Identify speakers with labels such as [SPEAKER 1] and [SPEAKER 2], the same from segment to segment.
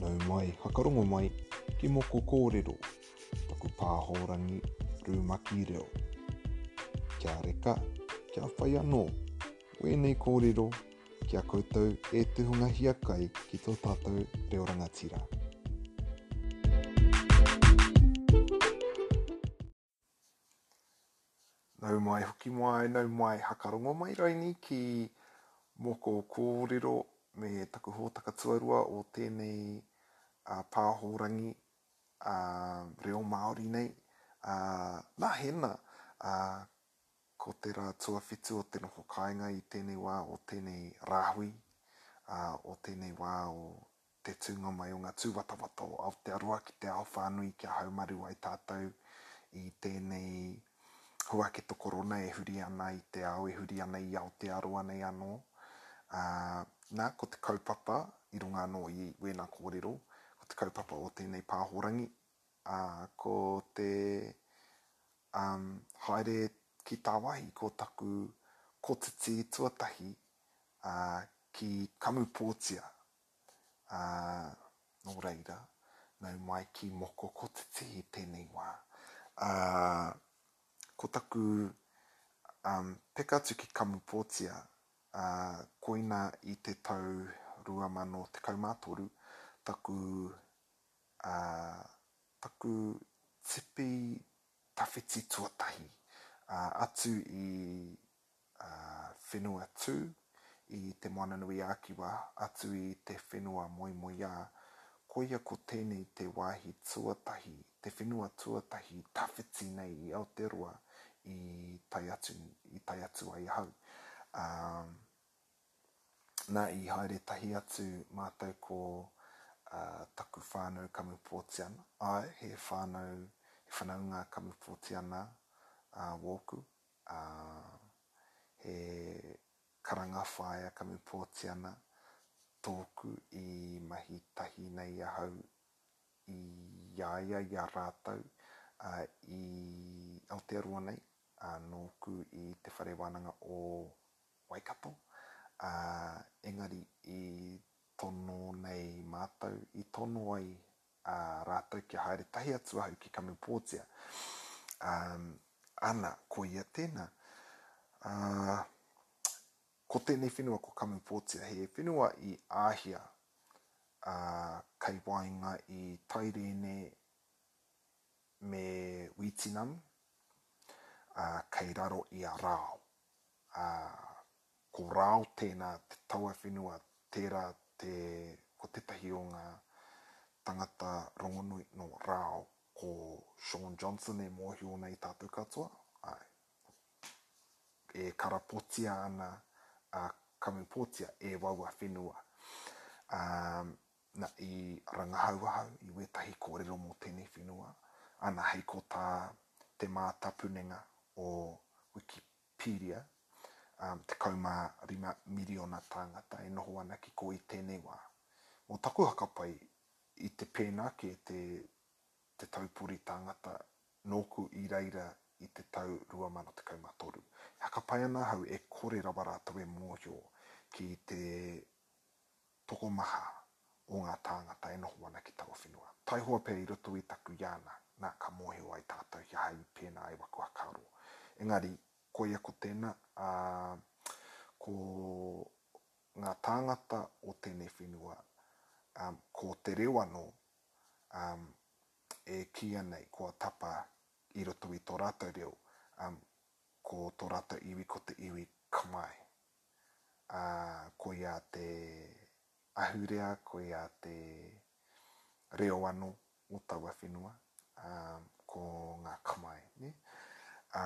[SPEAKER 1] Nau mai, hakarongo mai, ki moko kōrero, taku pāhōrangi rumaki reo. Kia reka, kia whai anō, wēnei kōrero ki a koutou e tuhunga hiakai ki tō tātou reo rangatira. Nau mai hoki moa e nau mai hakarongo mai raini ki moko korero me taku hotaka tuarua o tenei a pahorangi a reo maori nei a na hena a ko te ra tuawhitu o te noho kainga i tenei wa o tenei rahui a o tenei wa o te tūnga mai o ngā tūwatawata o Aotearoa ki te ao whānui kia haumaru ai tātou i tēnei huaketo korona e huri ana i te ao, e huri ana i Aotearoa nei anō. Ā, nā, ko te kaupapa, i runga anō i wēnā kōrero, ko te kaupapa o tēnei pāhorangi, ā, ko te, um, haere ki tāwāhi ko taku kotiti tuatahi, ā, ki Kamupōtia, ā, nō reira, nau mai ki Mokokotiti i tēnei wā, ā, ko taku, um, peka atu ki Kamupōtia, ā, koina i te tau 2013 taku, ā, taku tipi tawhiti tuatahi, ā, atu i a whenua tū i Te Moananui-a-Kiwa atu i te whenua moemoeā, koia ko tēnei te wāhi tuatahi, te whenua tuatahi tawhiti nei i Aoteroa i tae atu, i tae atu ai ahau. Ā, nā, i haere tahi atu mātou ko taku whānau Kamupōtiana, āe, he whānau, he whanaunga Kamupōtiana wōku, ā, he karanga whaea Kamupōtiana tōku i mahi tahi nei ahau i a ia, i a rātou, ā, i Aotearoa nei, ā, nōku i Te Whare Wānanga o Waikato, ā, engari i tono nei mātou, i tono ai ā rātou kia haere tahi atu ahau ki Kamupōtia. Ā, ana, ko ia tēnā. Ā, ko tēnei whenua ko Kamupōtia, he whenua i Āhia, ā, kei waenga i Tairēne me Wītinamu, ā, kei raro i a Rao. Ā, Ko Rao tēnā te taua whenua, tērā te, ko tētahi o ngā tangata rongonui nō Rao, ko Shaun Johnson e mōhio nei tātou katoa, āe. E karapotia ana a Kamupōtia e waua whenua. Ā, na, i rangahau ahau i wētahi kōrero mō tēnei whenua, ana hei ko tā Te Mātapunenga o Wiki, Wikipedia, um, 15 miriona tāngata e noho ana ki kō i tēnei wā. Mō taku hakapai, i te pēnā kē te te taupori tāngata nōku i reira i te tau 2013. E hakapai ana ahau e kore rawa rātou e mōhio ki te tokomaha o ngā tāngata e noho ana ki taua whenua, taihoa pea i roto i taku iana, nā, ka mōhio ai tātou he aha i pēnā ai waku hakaaro. Engari, koia ko tēnā, ā, ko ngā tāngata o tēnei whenua, ā, ko te reo anō, ā, e kīia nei kua tapa i roto i tō rātou reo, ā, ko tō rātou iwi ko te iwi Khmer, ā, koia te ahurea, koia te reo anō o taua whenua, ā, ko ngā kamae, nē? Ā,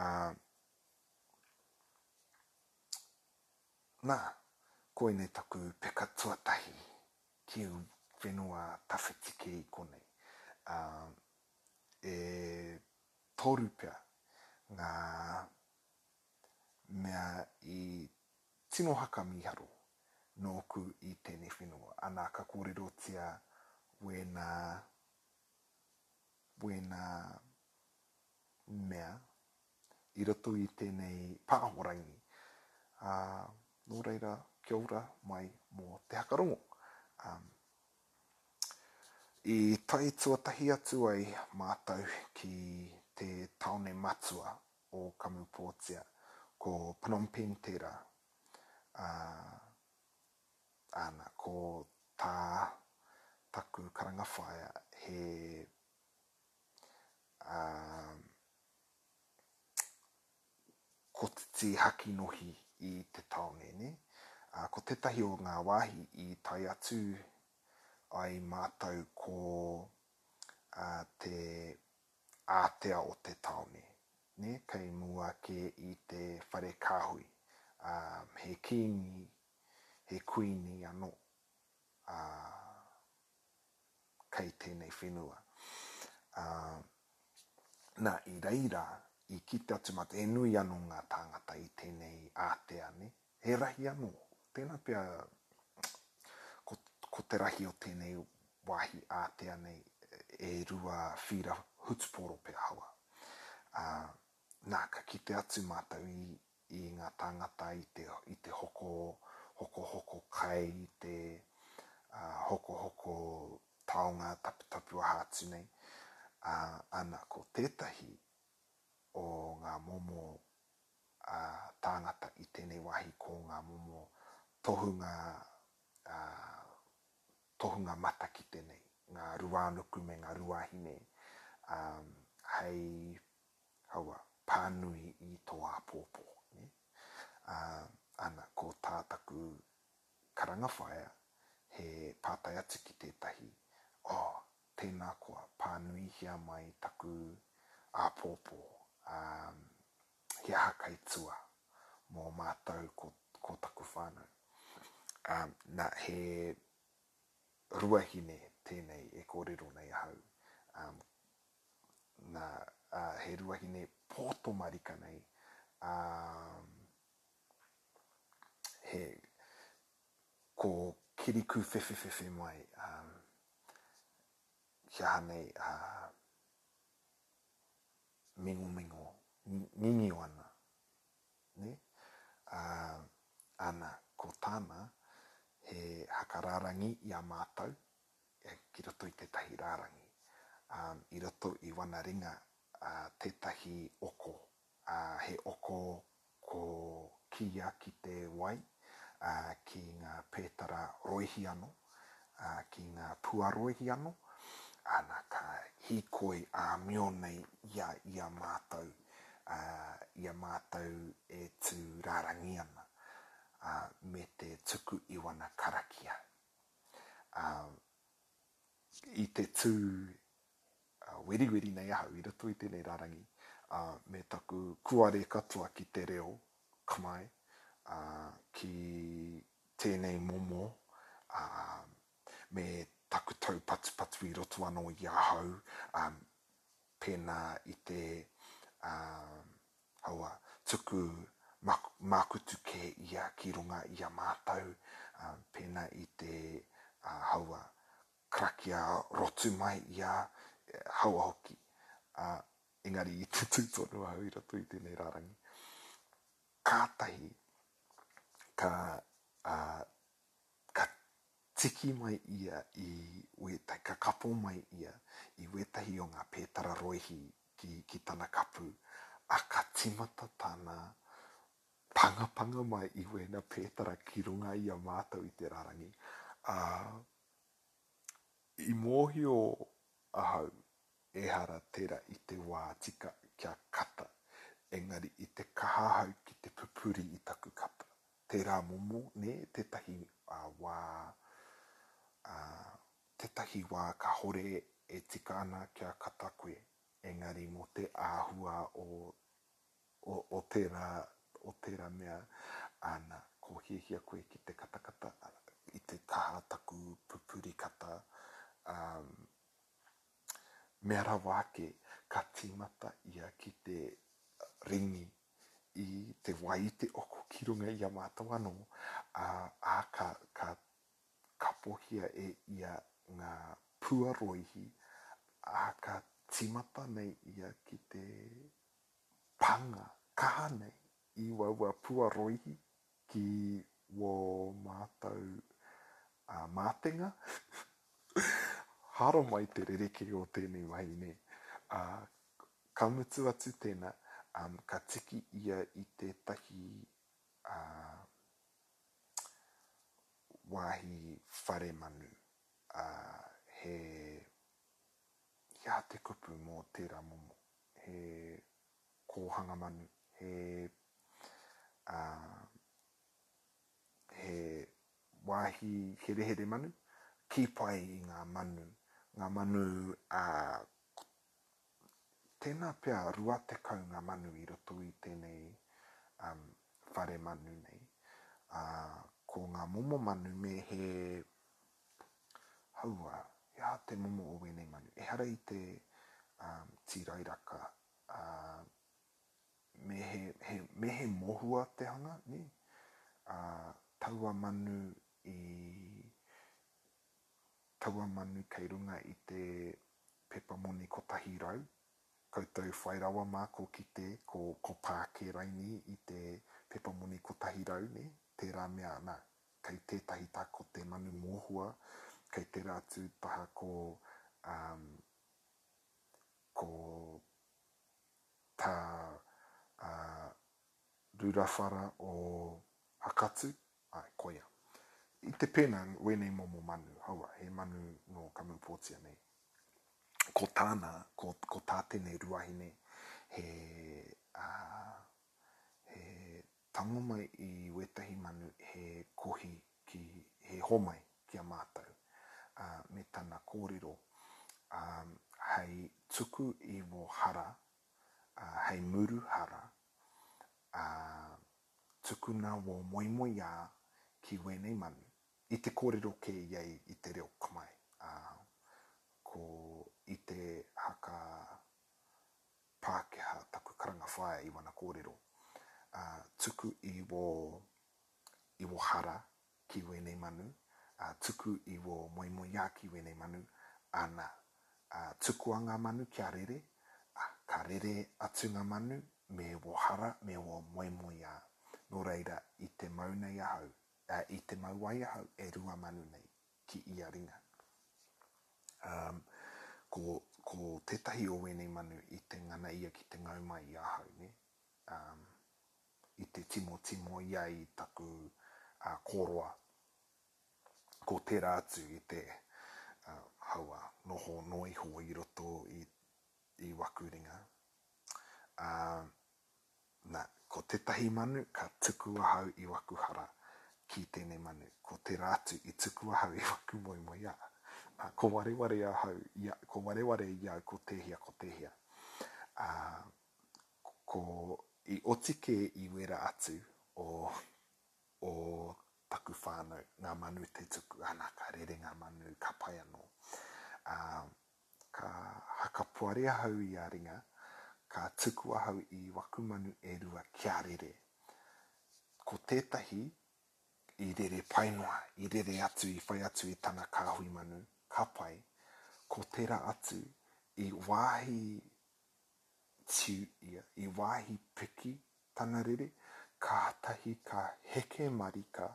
[SPEAKER 1] nā, koinei taku peka tuatahi ki ū whenua tawhiti kē i konei. Ā, e toru pea ngā mea i tino haka mīharo nōku i tēnei whenua, ana ka kōrerotia wēnā, wēnā mea i roto i tēnei pāhorangi, ā, nō reira, kia ora mai mō te haka rongo. Um, i tae tuatahi atu ai mātou ki te taone matua o Kamupōtia, ko Phnom Penh tērā, ā, āna, ko tā taku karanga whaea he, ā, kotiti haki nohi i te tāone, nē? Ā, ko tētahi o ngā wāhi i tae atu ai mātou ko, ā, te ātea o te tāone, nē, kei mua kē i te whare kāhui, ā, he kīngi, he kuīni anō, ā, kei tēnei whenua. Ā, nā, i reira, i kite atu mātou, he nui anō ngā tāngata i tēnei ātea, nē, He rahi anō, tēnā pea ko te rahi o tēnei wāhi ātea nei e rua whīra hutupōro pea hawa. Nā, ka kite atu mātou i ngā tāngata i te hoko, hokohoko kai, i te hokohoko taonga taputapu aha atu nei, ā, ana ko tētahi o ngā momo tāngata i tēnei wāhi ko ngā momo tohunga tohunga matakite nei, ngā ruānuku me ngā ruahine hei aua pānui i tō āpōpō. Ana, ko tā taku karanga whaea he pātai atu ki tētahi, oh, Tēnā koa, pānuihia mai taku āpōpō, ā, he aha kai tua mō mātou ko, ko taku whānau. Ā, nā, he ruahine tēnei e kōrero nei ahau, ā, nā, ā, he ruahine pōtomarika nei, ā, he, ko Kirikūwhewhewhewhe mai, ā, Kia aha nei a mingomingo, ngingio ana, ne? A, ana, ko tāna, he haka rārangi i a mātou, ki roto i tētahi rārangi, i roto i wana ringa tētahi oko ā, he oko ko Kīia ki te wai, ā, ki ngā pētara roihi anō, ā, ki ngā pua roihi anō, ā, nā, ka hīkoi āmio nei ia i a mātou, ā, i a mātou e tū rārangi ana, ā, me te tuku i wana karakia. Ā, i te tū weriweri nei ahau i roto i tēnei rārangi me taku kuare katoa ki te reo Khmer, ki tēnei momo me taku taupatupatu i roto anō i ahau pēnā i te tuku mākutu kē ia ki runga i a mātou pēnā i te karakia rotu mai i a Haua hoki, ā, engari i te tū tonu au i roto i tēnei rārangi, kātahi ka, ā, ka tiki mai ia i wētahi, ka kapo mai ia i wētahi o ngā pētara rōihi ki, ki tana kapu, ā, ka tīmata tana pangapanga mai i wēna pētara ki runga i a mātou i te rārangi, ā, I mōhio ahau ehara tērā i te wā tika kia kata, engari i te kaha ahau ki te pupuri i taku kata. Tērā momo, nē, tētahi wā, ā, tētahi wā kāore e tika ana kia kata koe, engari mō te āhua o o tērā, o tērā mea, ana, ko hiahia koe ki te katakata i te taha taku pupuri kata, ā, mea rawa ake, ka tīmata ia ki te ringi i te wai i te oko ki runga i a mātou anō, ā, ā, ka, ka kapohia e ia ngā pua rōihi, ā, ka tīmata nei ia ki te pānga kaha nei i waua puaroihi ki wō mātou mātenga. Haro mai te rerekē o tēnei wahine, ā, ka mutu atu tēnā, ka tiki ia i tētahi wāhi whare manu, ā, he, he aha te kupu mō tērā momo? he kōhanga manu, he, aa, he wāhi herehere manu, kī pai i ngā manu, ngā manu, aa, tēnā pea 20 ngā manu i roto i tēnei, um, whare manu nei, aa, ko ngā momo manu me he Hauora, he aha te momo o wēnei manu? Ehara i te tīrairaka, ā, me he, he, me he mohua te hanga, nē? Ā, taua manu i, taua manu kei runga i te pepa moni kotahi rau, koutou whai rawa mā kua kite ko, ko Pākē rainī i te pepa moni kotahi rau, nē? Tērā mea, nā, Kei tētahi taha ko te manu mohua, kei tērā atu taha ko, um, ko tā uh, Rurawhara o Hakatu, ae, koia. I te pēnā, wēnei momo manu, aua, he manu nō Kamupōtia nei. Ko tāna, ko, ko tā tēnei ruahine, he, uh, he Tango mai i wētahi manu he kohi ki he homai ki a mātou, ā, me tana kōrero, ā, hei tuku i wō hara, ā, hei muru hara, ā, tukuna wō moemoeā ki wēnei manu, i te kōrero kē ia i te reo Khmer, ā, ko i te haka Pākehā taku karanga whaea i wana kōrero, ā, tuku i wō, i wō hara ki wēnei manu, ā, tuku i wō moemoeā ki wēnei manu, ana, ā, tukua ngā manu kia rere, ā, ka rere atu ngā manu me wō hara me wō moemoeā. Nō reira, i te mau nei ahau, ā, i te mau ai ahau e rua manu nei, ki ia ringa. Ā, ko, ko tētahi o wēnei manu i te ngana ia ki te ngau mai i ahau, nē. Ā, i te timotimo ia i taku ā, kōroa, ko tērā atu i te ā, haua noho noa iho i roto i, i waku ringa. Ā, Na, ko tetahi manu ka tuku ahau i waku hara ki tenei manu, ko tera atu i tuku ahau i waku moemoeā. A, ko wareware ahau, ia, ko wareware i au ko tēhea ko tēhea. A, ko, i oti kē i wera atu o, o taku whānau, ngā manu te tuku, ana, ka rere ngā manu, ka pai anō. A, Ka hakapoari ahau i a ringa, ka tuku ahau i waku manu e rua kia rere. Ko tētahi i rere pai noa, i rere atu, i whai atu i tana kāhui manu, ka pai. Ko tērā atu i wāhi tiu ia, i wāhi piki tana rere, kātahi ka heke marika,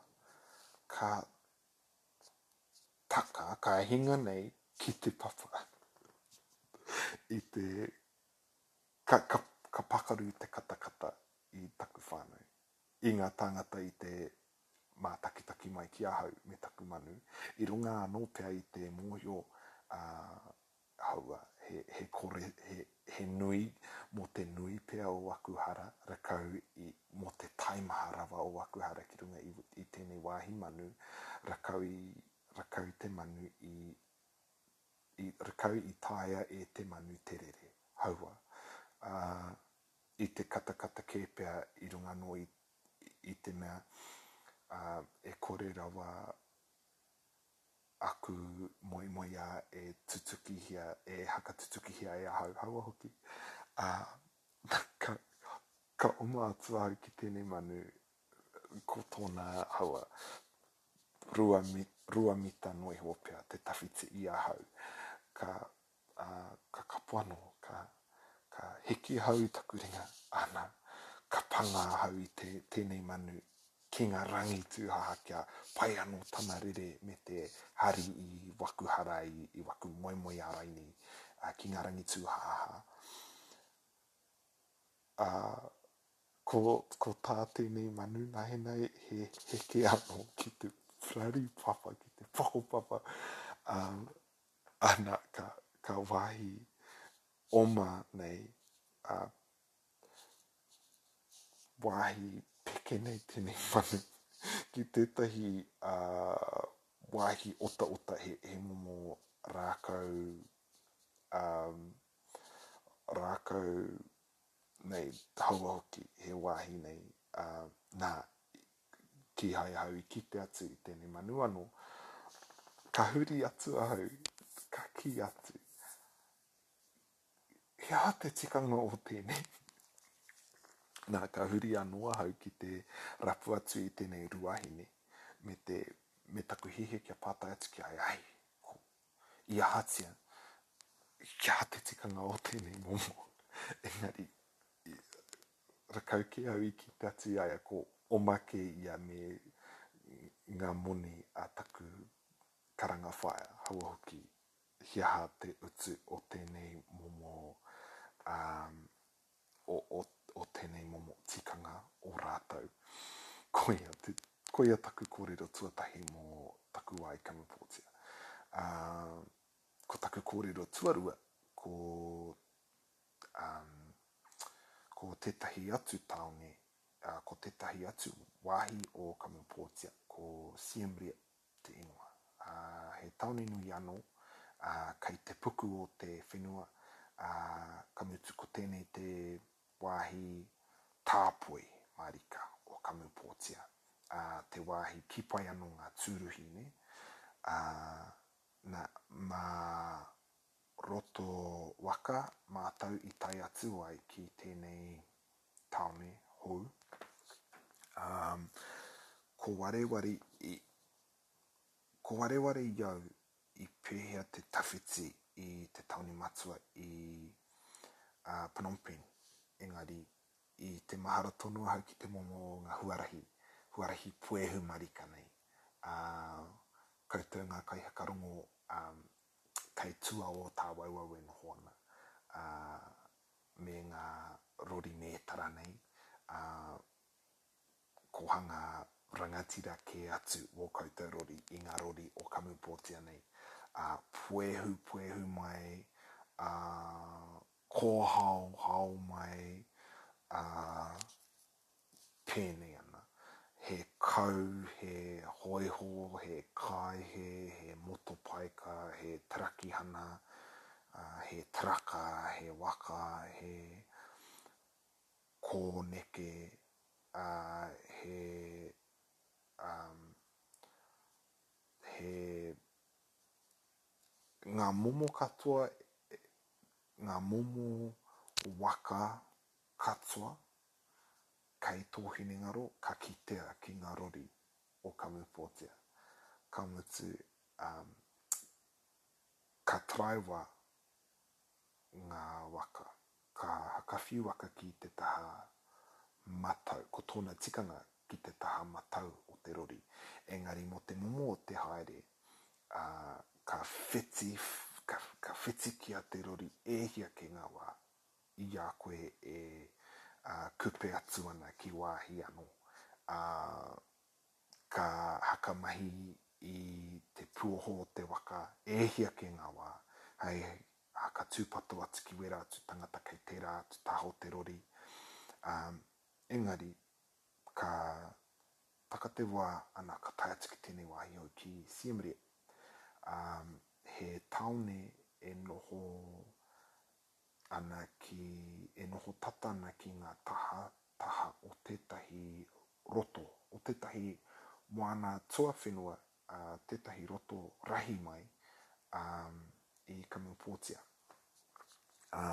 [SPEAKER 1] ka taka ka hinga nei ki te papa i te ka, ka, ka pakaru i te katakata i taku whānau, i ngā tāngata i te mātakitaki mai ki ahau me taku manu, i runga anō pea i te mōhio uh, Ahaua he kore, he nui, mō te nui pea o aku hara rakau, mō te taimaha rawa o aku hara ki runga i tēnei wāhi manu, rakau, rakau te manu i, i, rakau i taea e te manu te rere. Ahaua, ā, i te katakata kē pea i runga anō i, i te mea, ā, e kore rawa aku moemoeā e tutukihia, e hakatutukihia e ahau, haua hoki, ā, ka, ka oma atu ahau ki tēnei manu, ko tōna, haua, rua, rua mita noa iho pea te tawhiti i ahau. Ka, Ā, ka kapo anō, ka, ka hiki ahau i taku ringa, ana, ka panga ahau i te, tēnei manu, ki ngā rangi tūhaha kia pai anō tana rere me te hari i waku hara, i, i waku moemoe ārai nei, ā, ki ngā rangi tūhaha. Ā, ko, ko tā tēnei manu nahena he heke anō ki te purari papa, ki te pakopapa, ā, Ana ka, ka wāhi oma nei, a, wāhi peke nei tēnei manu ki tētahi a, wāhi otaota, he, he momo rākau, a, rākau nei, taua hoki, he wāhi nei, a, nā, kīhai ahau i kite atu i tēnei manu anō, ka huri atu ahau, ka kī atu, he aha te tikanga o tēnei? Nā, ka huri anō ahau ki te rapu atu i tēnei ruahine, me, te, me taku hihe kia pātai atu ki a ia, hei, ko, i ahatia, kia te tikanga o tēnei momo? Engari, rakau kē au i kite atu i a ia ko oma kē ia me ngā moni a taku karanga whaea, hau hoki he aha te utu o tēnei momo, ā, o, o, o tēnei momo tikanga o rātou. Koia, te, koia taku kōrero tuatahi mō taku wā i Kamupōtia. Ā, ko taku kōrero tuarua, ko Um, ko tētahi atu tāone, uh, ko tētahi atu wāhi o Kamupōtia, ko Siem Reap te ingoa. Uh, he tāone nui anō, uh, kei te puku o te whenua, uh, ka mutu ko tēnei te wāhi tāpoi mārika o Kamupōtia. Uh, te wāhi kipai anō ngā tūruhi, ne? Uh, na, mā, roto waka mātou i tae atu ai ki tēnei tāone hou, ā, ko wareware i, ko wareware i au i pēhea te tawhiti i te tāone matua i, ā, Phnom Penh, engari, i te mahara tonu ahau ki te momo o ngā huarahi, huarahi puehu marika nei, ā, koutou ngā kaihakarongo, ā, kei tua o Tāwauau e noho ana, ā, me ngā rori mētara nei, ā, ko hanga rangatira kē atu wō koutou rori i ngā rori o Kamupōtia nei, ā, puehu, puehu mai, ā, kōhaohao mai, ā, pēnei ana, he kau, he hōiho, he kāehe, he motopaika, he tarakihana, he taraka, he waka, he kōneke, he, um, he, ngā momo katoa, ngā momo waka, Katoa, kei tō hinengaro ka kitea ki ngā rori o Kamupōtea. Ka mutu, ā, ka taraiwa ngā waka, ka hakawhiu aka ki te taha matau, ko tōna tikanga ki te taha matau o te rori. Engari mō te momo o te haere, ā, ka whiti, ka, ka whitikia te rori e hia kē ngā wā, i a koe e kupe atu ana ki wāhi anō, ā, ka hakamahi i te puoho o te waka e hia kē ngā wā, hei haka tūpato atu ki wērā atu tangata kei tērā atu taha o te rori, ā, engari, ka takatewa ana, ka tae atu ki tēnei wāhi hou, ki Siem Reap, ā, he tāone e noho ana ki e noho tata ana ki ngā taha, taha o tētahi roto, o tētahi moana tuawhenua, ā, tētahi roto rahi mai, ā, i Kamupōtia. Ā,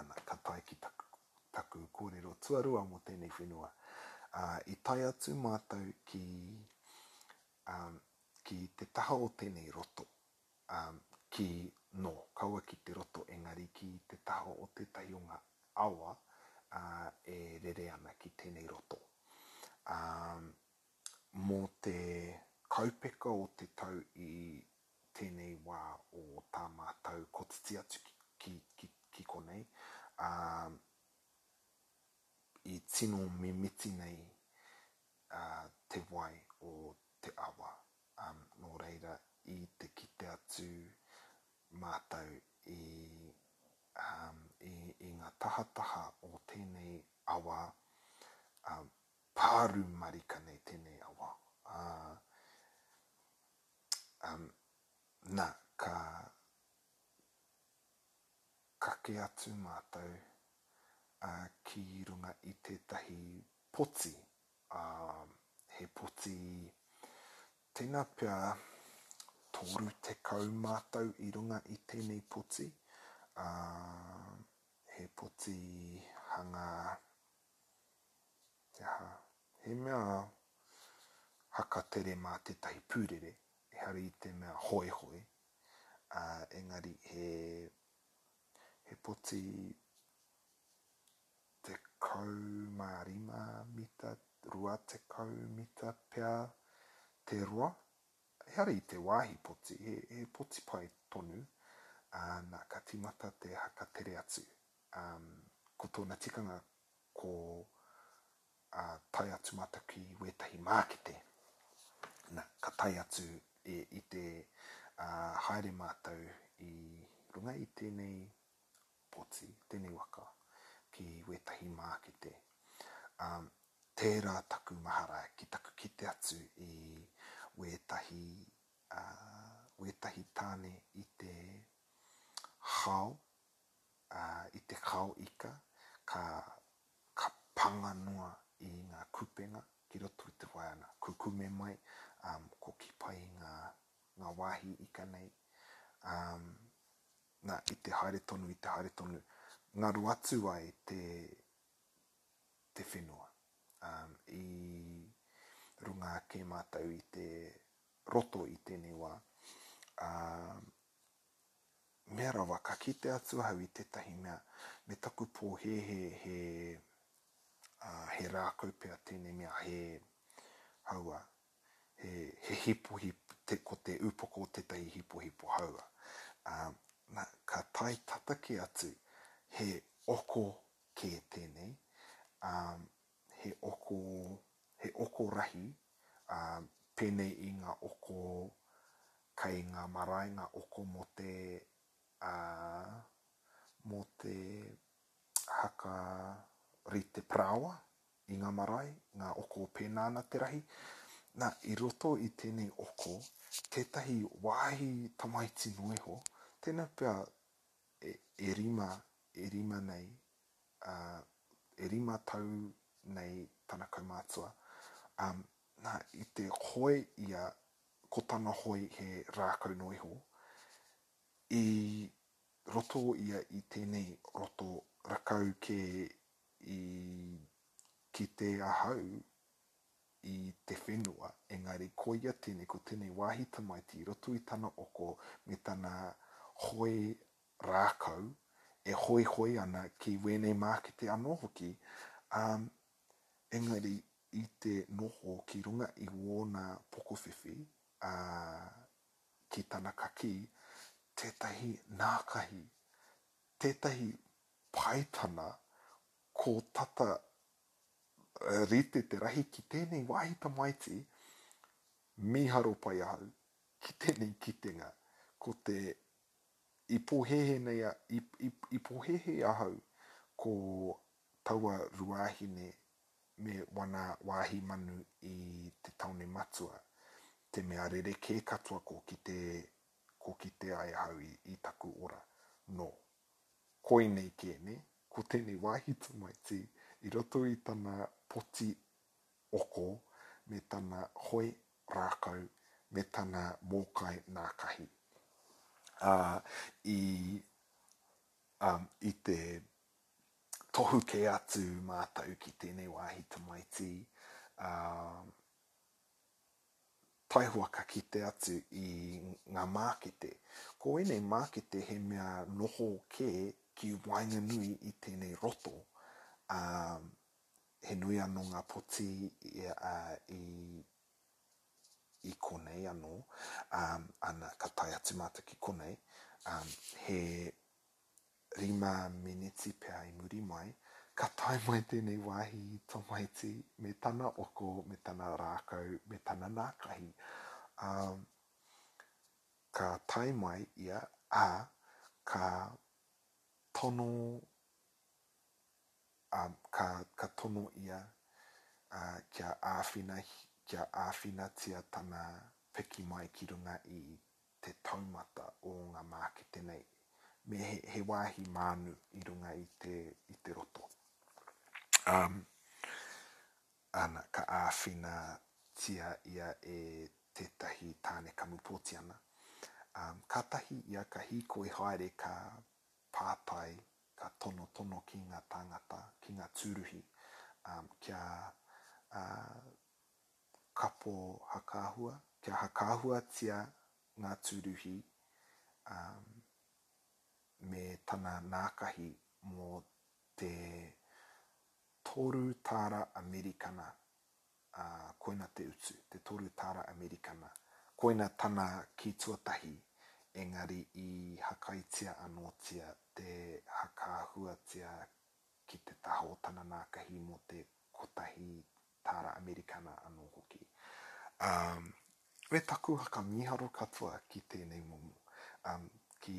[SPEAKER 1] ana, ka tae ki taku, taku kōrero tuarua mō tēnei whenua. Ā, i tae atu mātou ki, ā, ki te taha o tēnei roto, ki no kaua ki te roto engari ki te taha o tetahi o nga awa e rere ana ki tenei roto. Mo te kaupeka o te tau i tenei wa o ta matou kotiti atu ki konei, i tino mimiti nei te wai o te awa ā, nō reira i te kite atu mātou i, ā, i, i ngā tahataha o tēnei awa, ā, pāru marika nei tēnei awa, ā, ā, nā, ka kake atu mātou, ā, ki runga i tētahi poti, Ā, he poti, tēnā pea, tōru tekau mātou i runga i tēnei poti, ā, he poti hanga, he aha, he mea haka tere mā tētahi pūrere, ehara i te mea hoehoe, ā, engari he, he poti, 15 mita, 20 mita pea te roa. Ehara i te wāhi poti, he poti pai tonu, ā, nā, ka tīmata te haka tere atu. Ā, ko tōna tikanga ko, ā, tae atu mātou ki wētahi mākete. Nā, ka tae atu i te, ā, haere mātou i runga i tēnei poti, tēnei waka, ki wētahi mākete, ā, tērā taku mahara ki taku kite atu i wētahi, ā, wētahi tāne i te hao, ā, i te hao ika, ka, ka panga noa i ngā kupenga ki roto i te waiana kukume mai, ā, koki pai i ngā, ngā wāhi ika nei, ā, Na, i te haere tonu, i te haere tonu, ngaro atu ai te, te whenua. Um, i runga ake mātou i te roto i tēnei wā, um, mea rawa, ka kite atu ahau i tētahi mea, me taku pōhēhē he, uh, he rākau pea tēnei mea, he, haua, he hipohi te, ko te upoko tetahi hipohipo haua. Ā, na, ka tae tata kē atu, he oko kē tēnei, ā, he oko, he oko rahi, ā, pēnei i ngā oko kai ngā marae, ngā oko mō te, ā, mō te haka rite parāoa, i ngā marae, ngā oko pēnā ana te rahi. Nā, i roto i tēnei oko, tētahi wāhi tamaiti noa iho, tēnā pea e, e rima, e rima nei, ā, e rima tau nei tana kaumātua, ā, nā, i te hoe ia, ko tana hoe he rākau noa iho, i roto ia i tēnei roto rakau kē i kite ahau i te whenua, engari koia tēnei, ko tēnei wāhi tamaiti i roto i tana oko me tana hoe rākau, e hoihoi ana ki wēnei mākete anō hoki, ā, engari i te noho ki runga i wōna pokowhiwhi, ā, ki tana kakī, tētahi nākahi, tētahi Paetana, Ko tata rite te rahi ki tēnei wāhi tamaiti, mīharo pai ahau ki tēnei kitenga. Ko te, i pōhēhē nei, i pōhēhē ahau ko taua ruāhine me wana wāhi manu i te taone matua, te mea rerekē katoa ko kite, ko kite ai ahau i taku ora. Nō. Koinei kē, nē? Ko tēnei wāhi tamaiti i roto i tana poti oko me tana hoe rākau me tana mōkai nākahi, ā, i, um, i te tohu kē atu mātou ki tēnei wāhi tamaiti, um, taihoa ka kite atu i ngā mākete. Ko ēnei mākete he mea noho kē ki waenganui i tēnei roto, ā, he nui anō ngā poti i i konei anō, ā, ana, ka tae atu mātou ki konei, ā, he rima miniti pea i muri mai, ka tae mai tēnei wāhi i Tomaiti me tana oko, me tana rākau, me tana nākahi. Ā, ka tae mai ia, ā, ka tono, ā, ka, ka tono ia, ā, kia āwhina, kia āwhinatia tana piki mai ki runga i te taumata o nga mākete nei, me he wāhi mānu i runga i te, i te roto. Um, ana, ka āwhina tia ia e tētahi tāne Kamupōtiana. Um, kātahi ia ka hīkoi haere ka pātai, ka tonotono ki nga tāngata, ki nga tūruhi, um, kia, uh, kapo hakaahua, kia hakaahuatia ngā tūruhi me tana nākahi mō te toru tāra Amerikana, ā, koina te utu, te toru tāra Amerikana, koina tana kī tuatahi, engari i hakaitia anōtia te hakaahuatia ki te taha o tana nākahi mō te kotahi tāra Amerikana anō hoki. Um, me taku haka mīharo katoa ki tēnei momo, um, ki,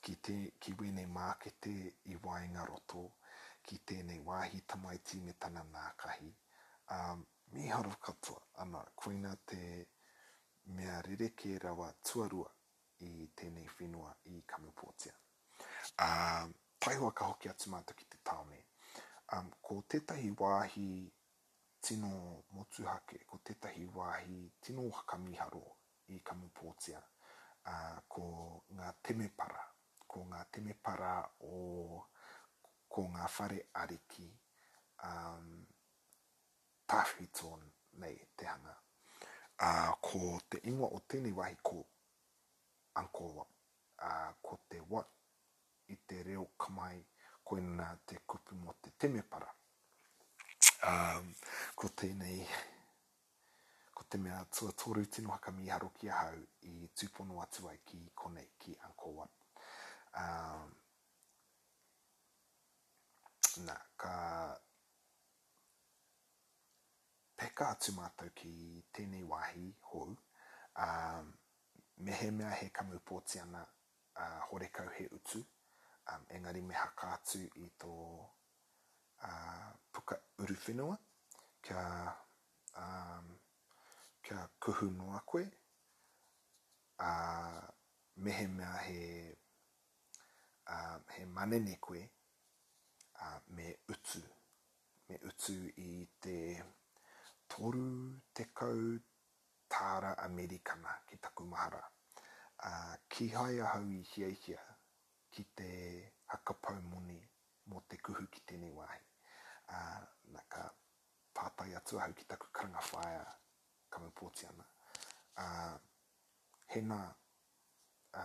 [SPEAKER 1] ki, te, ki wēnei mākete i waenga roto, ki tēnei wāhi tamaiti me tana nākahi. Um, mīharo katoa, ana, koina te mea rerekē rawa tuarua i tēnei whenua i Kamupōtia. Ā, taihoa ka hoki atu mātou ki te tāone. Ā, ko tētahi wāhi tino motuhake, ko tētahi wāhi tino whakamīharo i Kamupōtia, ā, ko ngā temepara, ko ngā temepara o, ko ngā whare ariki, ā, tawhito nei te hanga. Ā, ko te ingoa o tēnei wāhi ko Angkor Wat. ā, ko te what i te reo Khmer, koinā te kupu mō te temepara. Ā, ko tēnei, ko te mea tuatoru tino haka mīharo ki ahau i tūpono atu ai ki konei, ki Angkor Wat. Ā, nā, ka peka atu mātou ki tēnei wāhi hou, ā, Mehemea he Kamupōtiana a Horekau he utu, engari me haka atu i tō puka uruwhenua kia kia kuhu noa koe, ā, mehemea he he manene koe, ā, me utu, me utu i te toru tekau Tāra Amerikana ki taku mahara, ā, kīhai ahau i hiahia ki te hakapau moni mō te kuhu ki tēnei wāhi, ā, nā, ka pātai atu ahau ki taku karanga whaea Kamupōtiana, ā, hēnā, ā,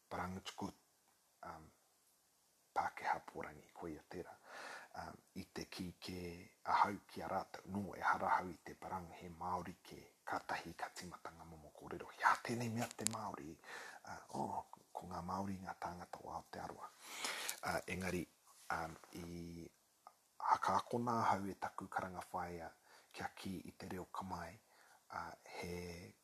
[SPEAKER 1] Parang it's good um Pakeha porangi koia tera um i te ki ke ahau ki a ratou no ehara ahau i te parang he Maori ke katahi ka timata nga momo korero he aha tenei mea te Maori uh oh ko nga Maori nga tangata o Aotearoa uh engari um i haka akona ahau e taku karanga whaea kia ki i te reo kamae uh he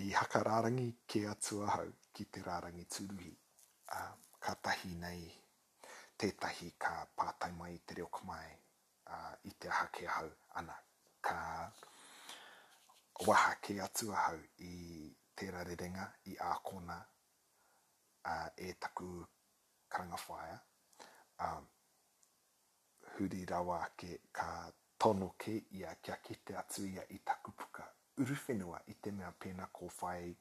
[SPEAKER 1] I haka rārangi kē atu ahau ki te rārangi tūruhi, ā, kātahi nei tētahi ka pātai mai i te reo Khmer, ā, i te aha kē ahau, ana, ka waha kē atu ahau i tērā rerenga i ākona e taku karanga whaea, ā, huri rawa ake ka tono ke ia kia kite atu ia i taku puka uruwhenua i te mea pēna ko whai,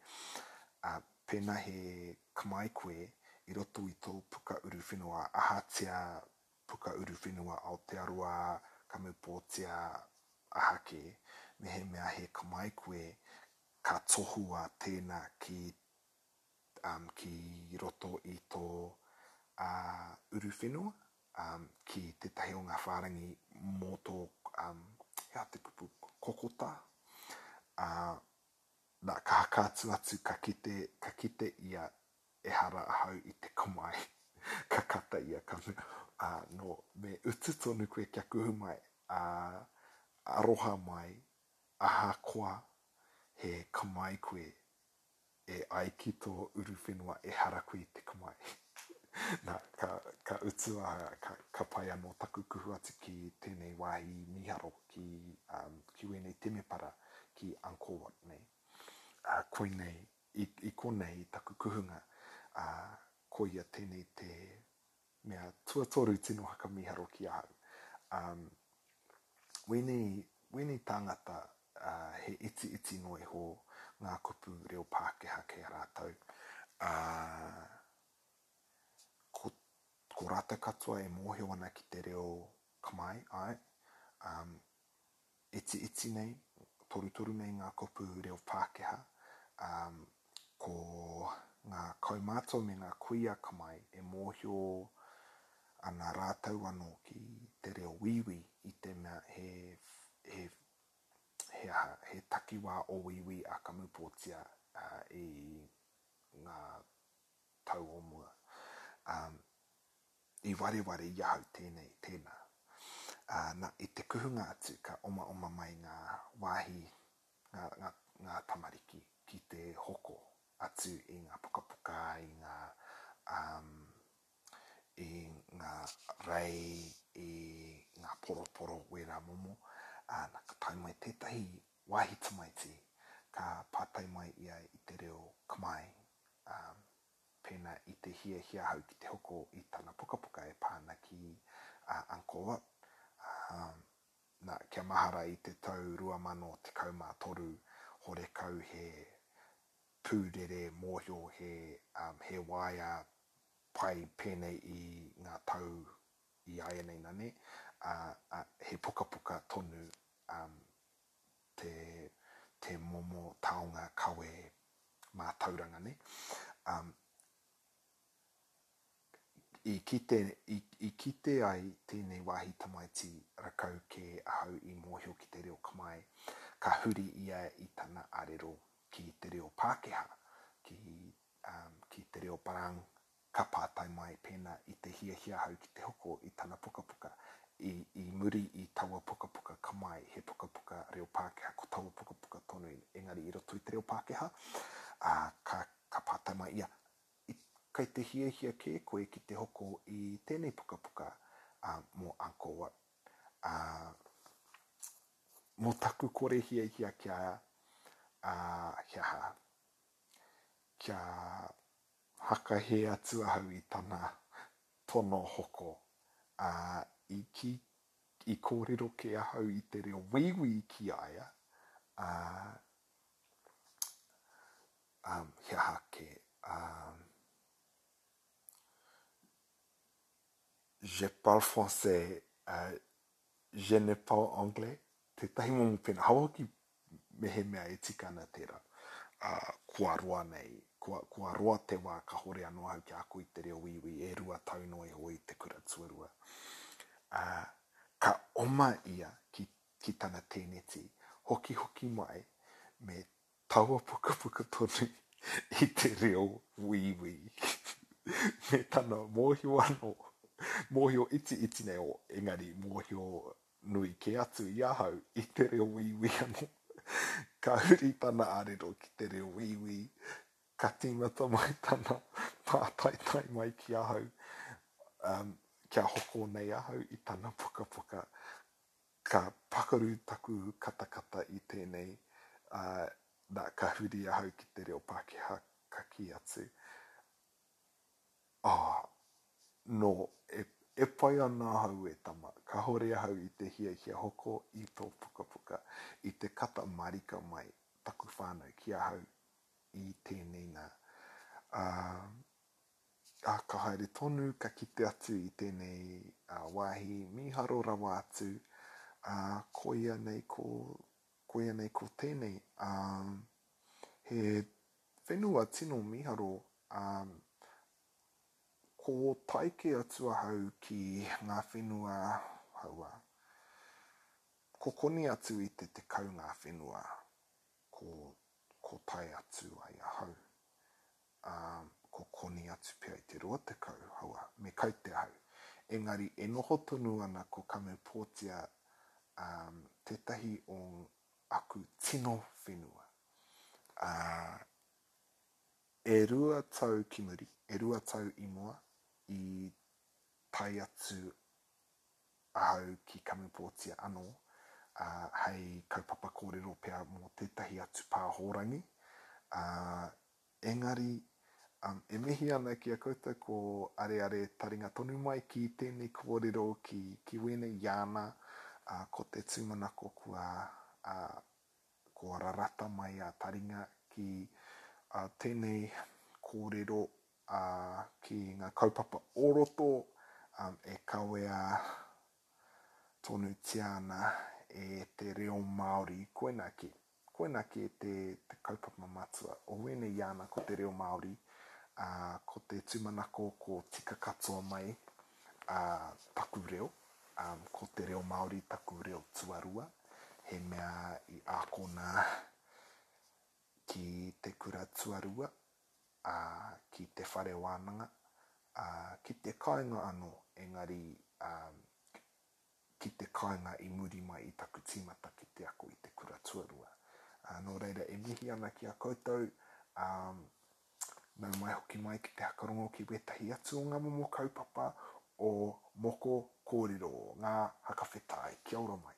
[SPEAKER 1] a, pēna he kmai koe i roto i tō puka uruwhenua ahatia puka uruwhenua Aotearoa kamupōtia aha kē, mehemea he kmai koe ka tohua tēna ki ki roto i tō uruwhenua, ki tētahi o ngā whārangi mō tō hea te kupu kokotā, ā, nā, ka haka atu atu, ka kite, ka kite ia, Ehara ahau i te kamae. Ka kata ia, ka mea, ā, nō, me utu tonu koe kia kuhu mai, ā, aroha mai, ahakoa he kamae koe, E ai ki tō uruwhenua ehara koe i tipu mai. Na, ka, ka utu a, ka, ka pai anō taku kuhu atu ki tēnei wāhi mīharo, ki, um, ki wēnei temepara, ki Angkor Wat nei. Uh, koinei, i, i konei taku kuhunga, uh, koia tēnei te Mea tuatoru tino hakamiharo ki ahau. Um, wēnei, wēnei tāngata uh, he iti iti noa iho ngā kupu reo Pākehā kei a rātou. Uh, ko, ko rātou katoa e mōhio ana ki te reo Khmer, ai, um, itiiti nei, torutoru nei ngā kupu reo Pākehā, ā, ko ngā kaumātua me ngā kuia ka mai e mōhio ana rātou anō ki te reo Wīwī i te mea he, he, he aha, he takiwā o Wīwī a Kamupōtia i ngā tau o mua. Ā, I wareware i ahau tēnei, tēnā. Ā, nā, i te kuhunga atu ka omaoma mai ngā wāhi, ngā, ngā, ngā tamariki ki te hoko atu i ngā pukapuka, i ngā, um, i ngā rei, i ngā poroporo wērā momo. Ā, nā, ka tae mai tētahi wāhi tamaiti, ka pātai mai ia i te reo Khmer, um, pēnā i te hiahia ahau ki te hoko i tana pukapuka e pā ana ki a Uncle Lot, ā, nā, kia mahara i te tau 2013, horekau he pūrere mōhio, he, um, he waea pai pēnei i ngā tau i āianei nane, ā, ā, he pukapuka tonu, um, te te momo taonga kawe mātauranga nei um i kite i kite ai tēnei wāhi tamaiti rakau kē ahau i mōhio ki te reo Khmer ka huri ia i tana arero ki te reo Pākehā ki um ki te reo Parang Ka pātai mai pēnā i te hiahia ahau ki te hoko i tana pukapuka. I i muri i taua pukapuka ka mai he pukapuka reo Pākehā ko taua pukapuka tonu engari i roto i te reo Pākehā, ā, ka, ka pātai mai ia, I, kei te hiahia kē koe ki te hoko i tēnei pukapuka, ā, mō Angkor Wat? Ā, mō taku kore hiahia kia, ā, he aha, kia Haka hē atu ahau i tana tono hoko, ā, i kī, i kōrero kē ahau i te reo Wīwī ki a ia, ā, um, he aha kē, um, Je parle français, uh, je ne parle anglais, tētahi momo pēnā, hawa hoki mehemea e tika ana tērā, ā, kua roa nei, kua, kua roa te wā kahore anō ahau kia ako i te reo Wīwī e rua tau noa iho i te kura tuarua. Ā, ka oma ia ki, ki tana tēneti, hokihoki mai, me taua pukapuka tonu i te reo Wīwī. me tana mōhio anō, mōhio itiiti nei o, engari mōhio nui kē atu i ahau i te reo Wīwī anō. Ka huri tana arero ki te reo Wīwī, ka tīmata mai tana pātaitai mai ki ahau kia hoko nei ahau i tana pukapuka. Ka pakaru taku katakata i tēnei, ā, nā, ka huri ahau ki te reo Pākehā, ka kī atu, Ā, nō, e, e pai ana ahau, e Tama, kāore ahau i te hiahia hoko i tō Pukapuka, i te kata mārika mai taku whānau ki ahau i tēnei nā. Ā, ā, ka haere tonu, ka kite atu i tēnei ā, wāhi mīharo rawa atu, ā, koia nei ko, koia nei ko tēnei, ā, he Whenua tino miharo a Ko tae ke atu ahau ki nga whenua haua Ko koni atu i te tekau nga whenua ko Ko tae atu ai ahau a Ko koni atu pea i te rua tekau haua Me kai te ahau Engari e noho tonu ana ko Kamupōtia a Tetahi o aku tino whenua. Ā, e rua tau ki muri, e rua tau i mua, i tae atu ahau ki Kamupōtia anō, ā, hei kaupapa kōrero pea mō tētahi atu pāhōrangi, ā, Engari, um, e mihi ana ki a koutou ko Areare taringa tonu mai ki tēnei kōrero ki, ki wēnei iana, a, ko te tūmanako kua, a, kua rarata mai a taringa ki, a, tēnei kōrero, a, ki nga kaupapa o roto, um, e kawea tonutia ana e te reo Māori koina ki. Koinā kē te kaupapa matua o wēnei iāna ko te reo Māori, ā, ko te tūmanako ko tika katoa mai ā taku reo, ā, ko te reo Māori taku reo tuarua, he mea i ākona ki te kura tuarua, ā, ki te whare wānanga, ā, ki te kāinga anō, engari, ā, ki te kāinga i muri mai i taku tīmata ki te ako i te kura tuarua. Nō reira, e mihi ana ki a koutou, ā, nau mai hoki mai ki te hakarongo ki wētahi atu o ngā momo kaupapa o moko kōrero, ngā hakawhetai. Kia ora mai.